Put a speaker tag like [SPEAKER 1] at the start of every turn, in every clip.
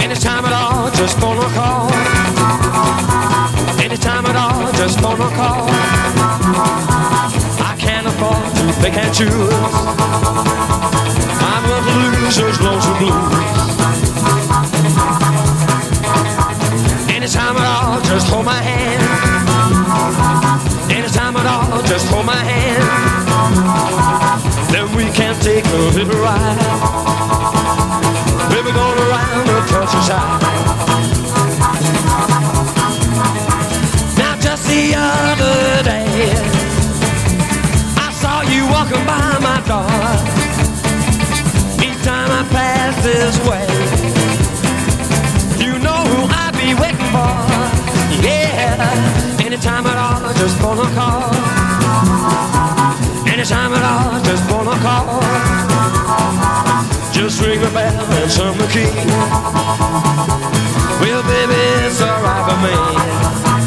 [SPEAKER 1] Anytime at all, just gonna call. Anytime at all, just gonna call. I can't afford to pick and choose. I'm gonna lose those lonesome blues. Anytime at all, just hold my hand. Just hold my hand. Then we can take a little ride. Baby, going around the countryside. Now, just the other day, I saw you walking by my door. Each time I pass this way, you know who I be waiting for. Yeah, anytime at all, just gonna call. Anytime at all, just gonna call. Just ring the bell and turn the key. Well, baby, it's alright for me.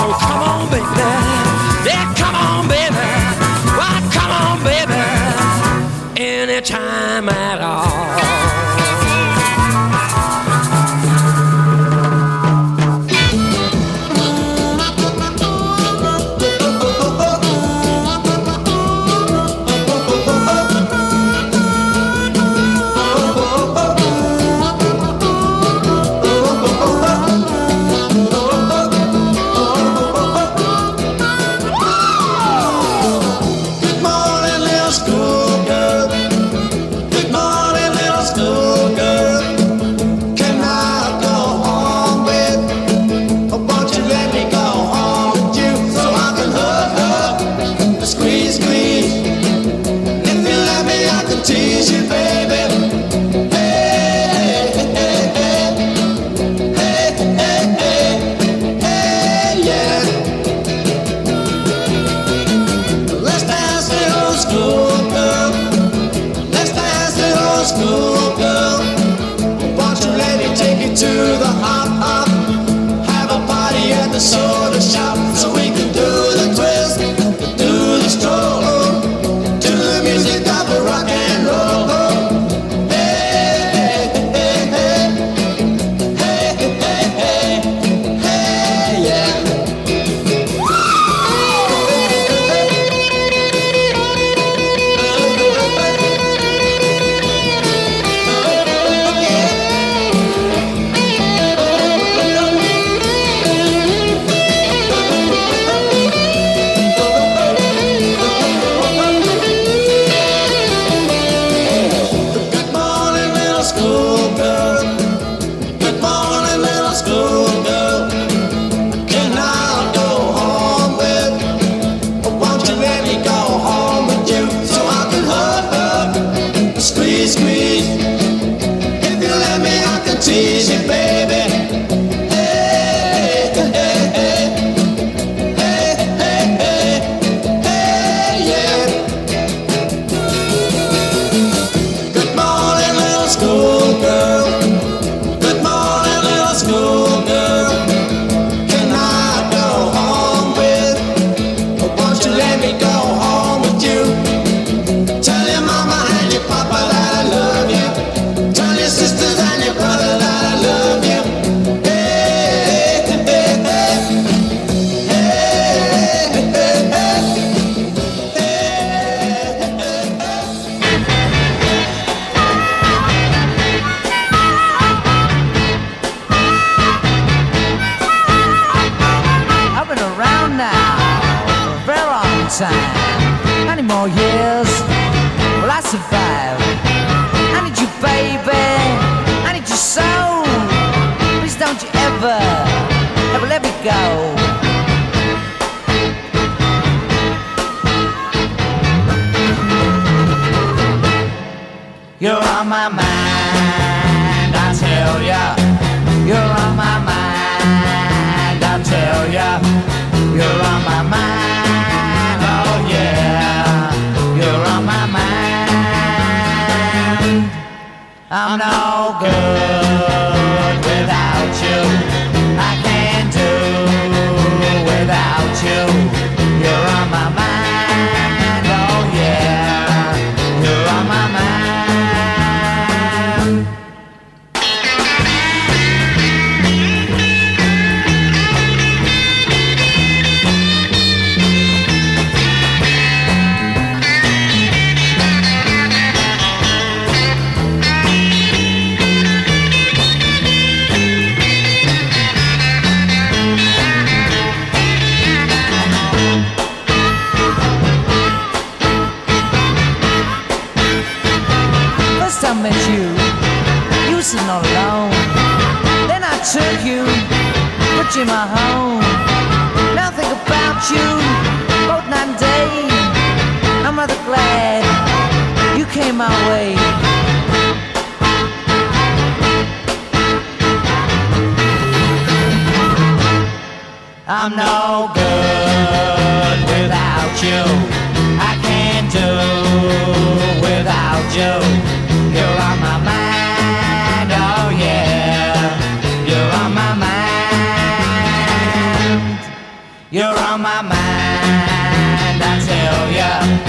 [SPEAKER 1] So come on,
[SPEAKER 2] my mind. I'm no good. I'm no good without you. I can't do without you. You're on my mind, oh yeah. You're on my mind. You're on my mind, I tell ya.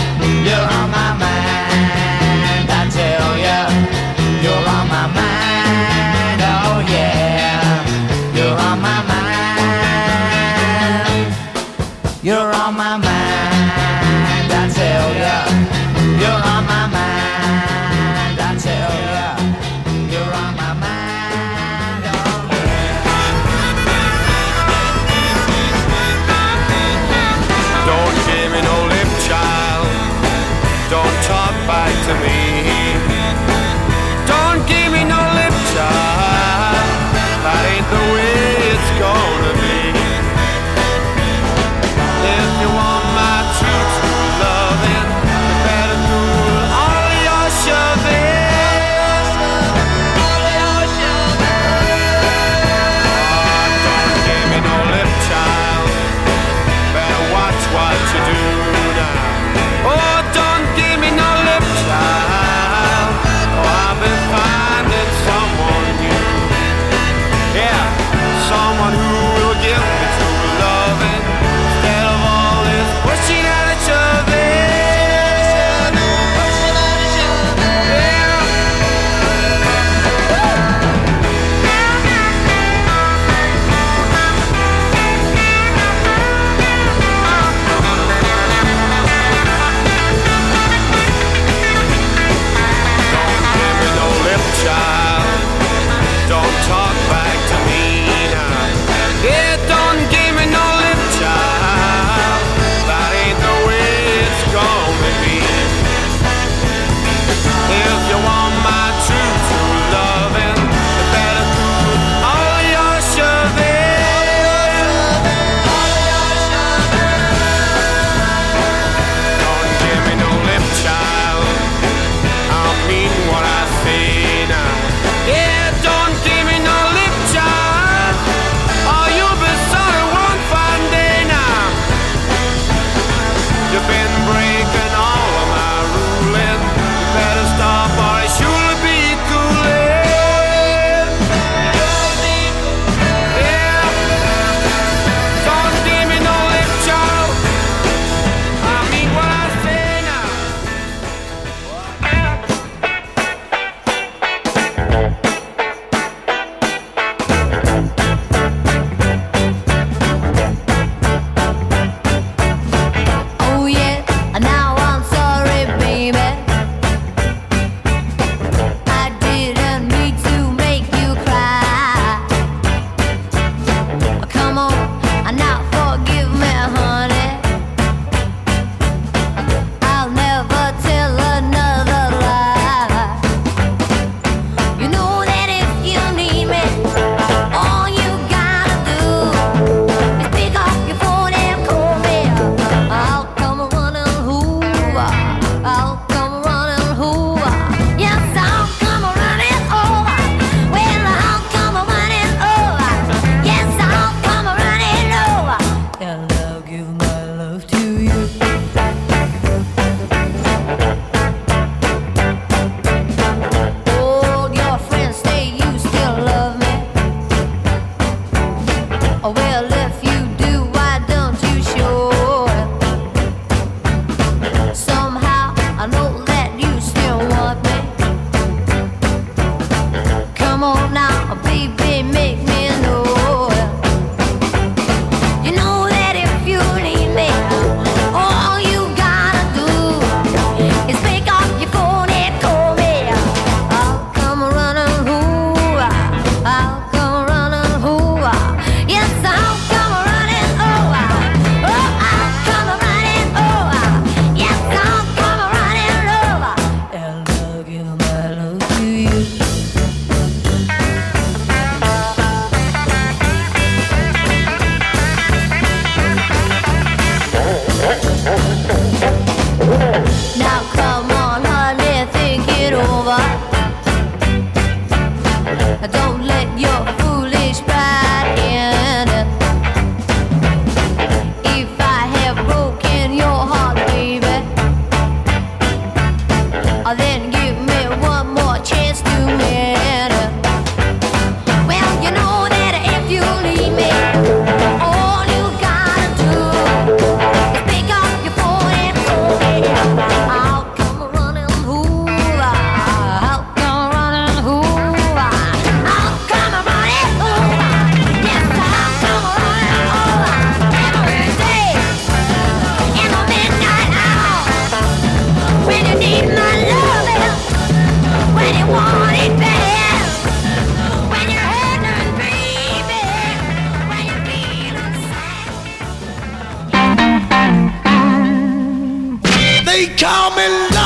[SPEAKER 3] They call me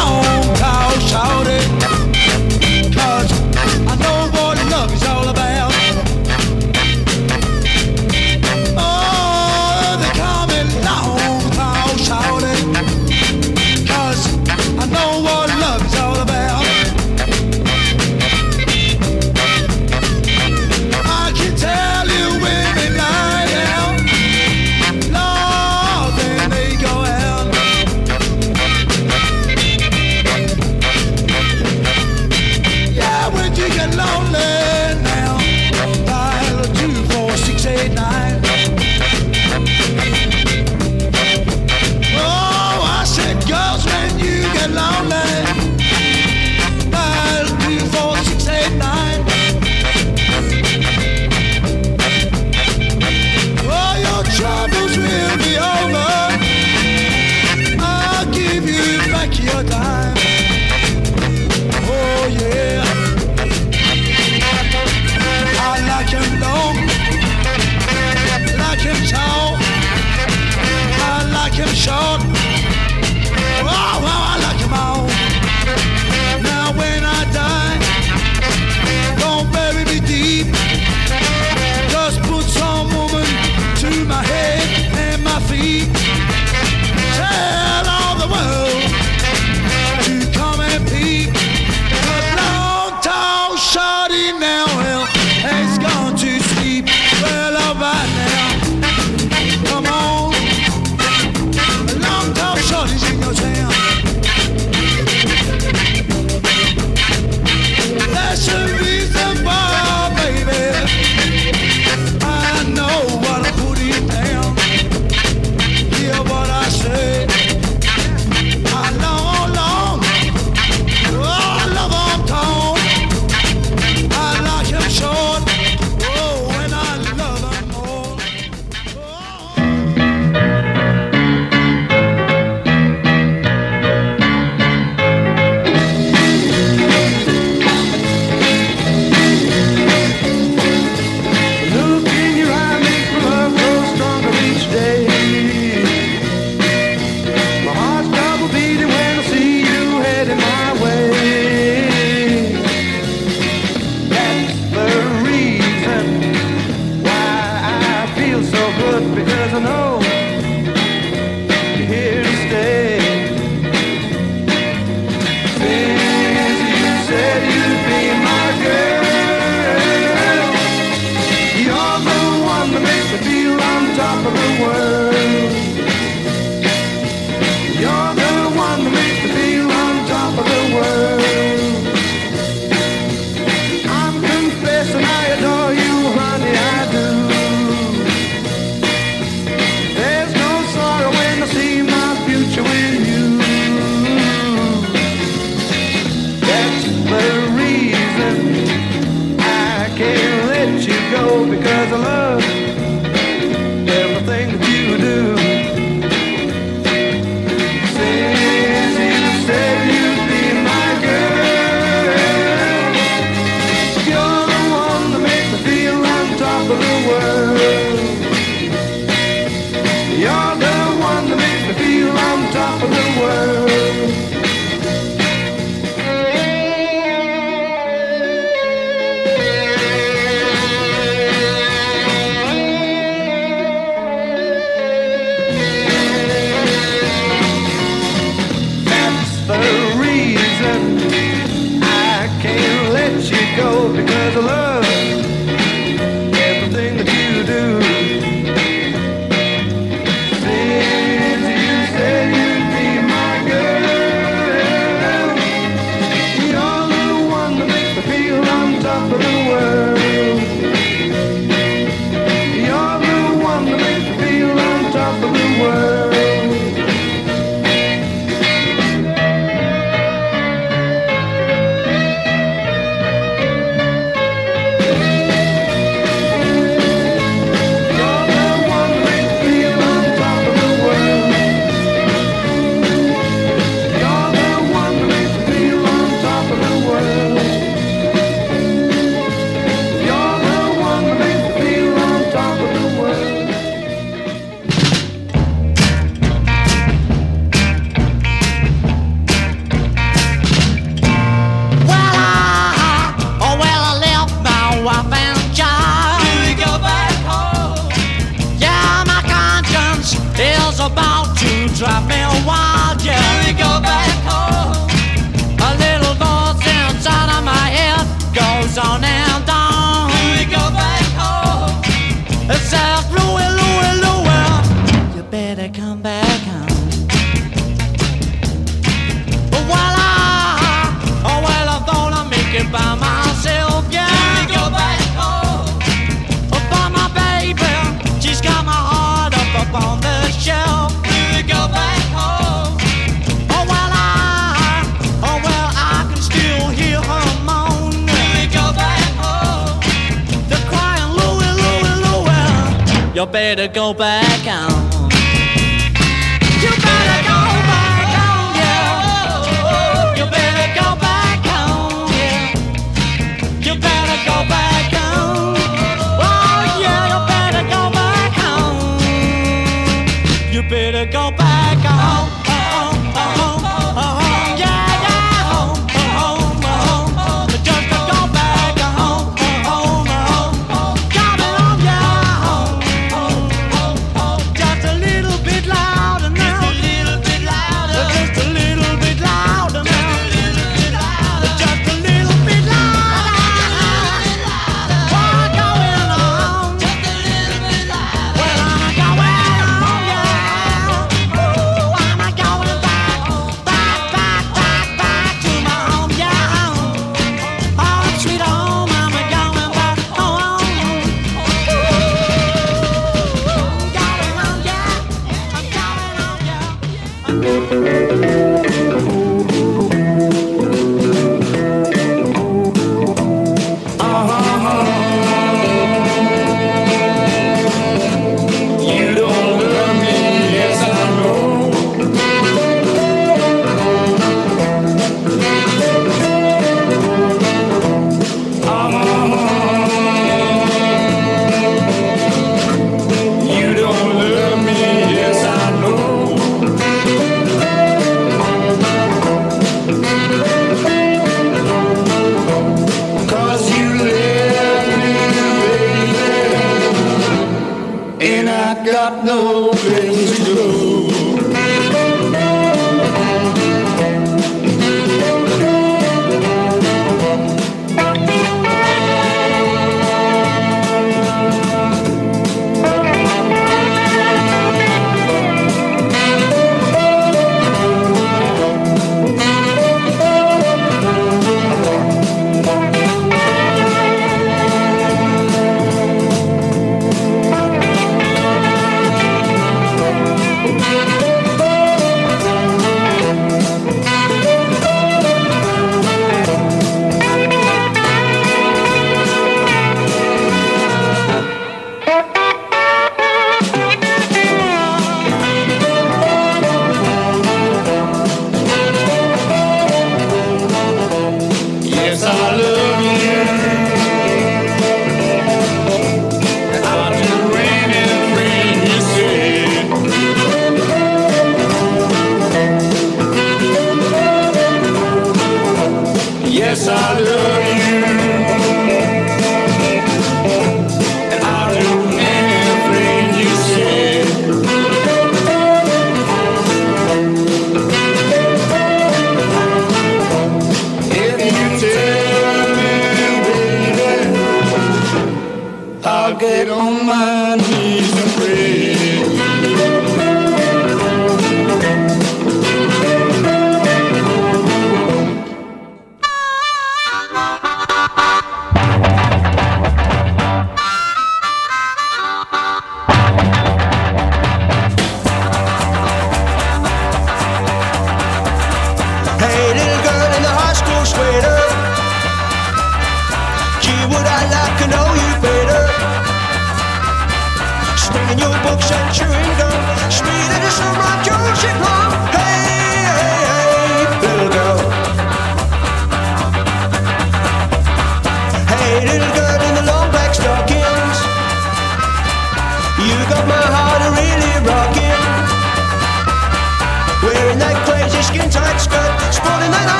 [SPEAKER 4] better go back home. I'm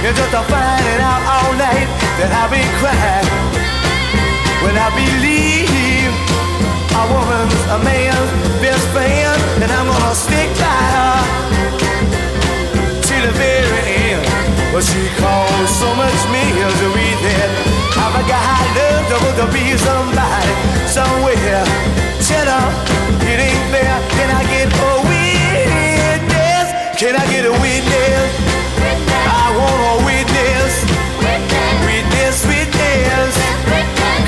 [SPEAKER 3] You're just a finding out all night that I've been crying. When I believe a woman's a man's best friend, and I'm gonna stick by her to the very end. But she caused so much misery that I forgot how love to, to be somebody somewhere. Tell her it ain't fair. Can I get a witness? Can I get a witness? I want a witness. Witness, witness.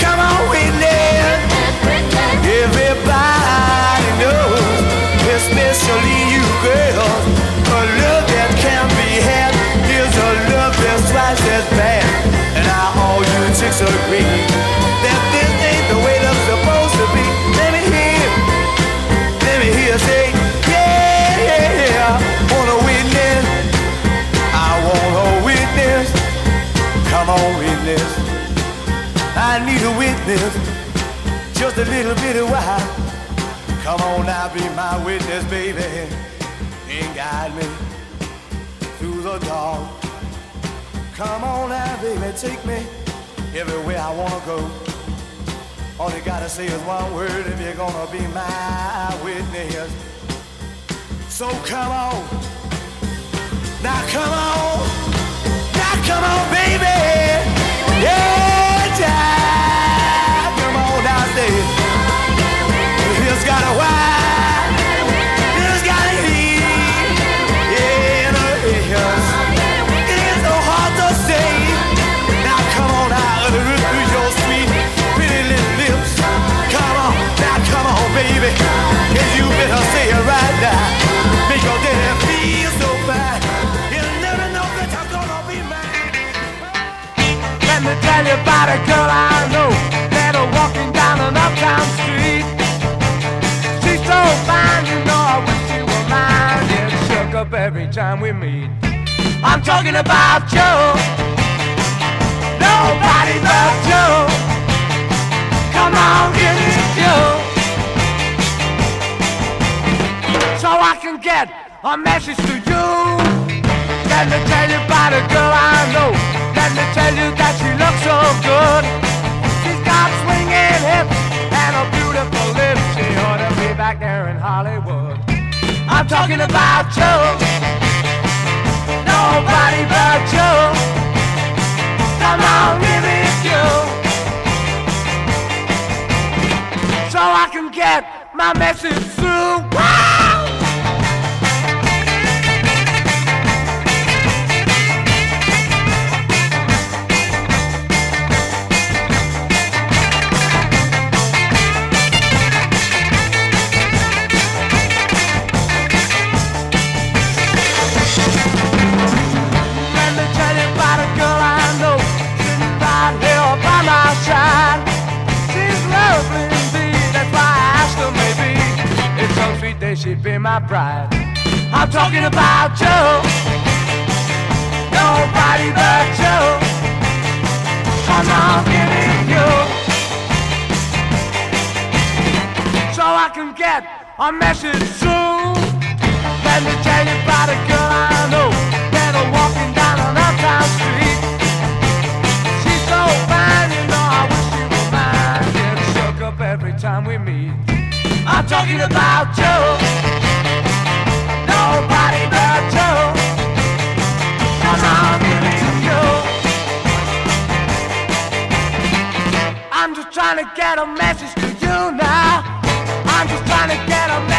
[SPEAKER 3] Come on, witness. Everybody knows, especially you a love that can be had is a love that's twice as bad. And all you agree witness. Just a little bit of while. Come on now, be my witness, baby. And guide me through the dark. Come on now, baby, take me everywhere I wanna go. All you gotta say is one word if you're gonna be my witness. So come on. Now come on. Now come on, baby.
[SPEAKER 1] About a girl I know Met her walking down an uptown street. She's so fine, you know I wish she were mine. Get shook up every time we meet. I'm talking about Joe Nobody but Joe Come on, give me Joe So I can get a message to you. Let me tell you about a girl I know. Let me tell you that she looks so good. She's got swinging hips and a beautiful lips. She ought to be back there in Hollywood. I'm talking about you. Nobody but Joe. Come on, give me Joe. So I can get my message through. She'd be my bride. I'm talking about Joe, nobody but. Come on, give me you, so I can get a message through. Let me tell you about a girl I know walking down an uptown street. She's so fine, you know I wish she mine. Get shook up every time we meet. I'm talking about you. Nobody but you. I'm feeling you. I'm just
[SPEAKER 5] trying to get a message to you now. I'm just trying to get a message.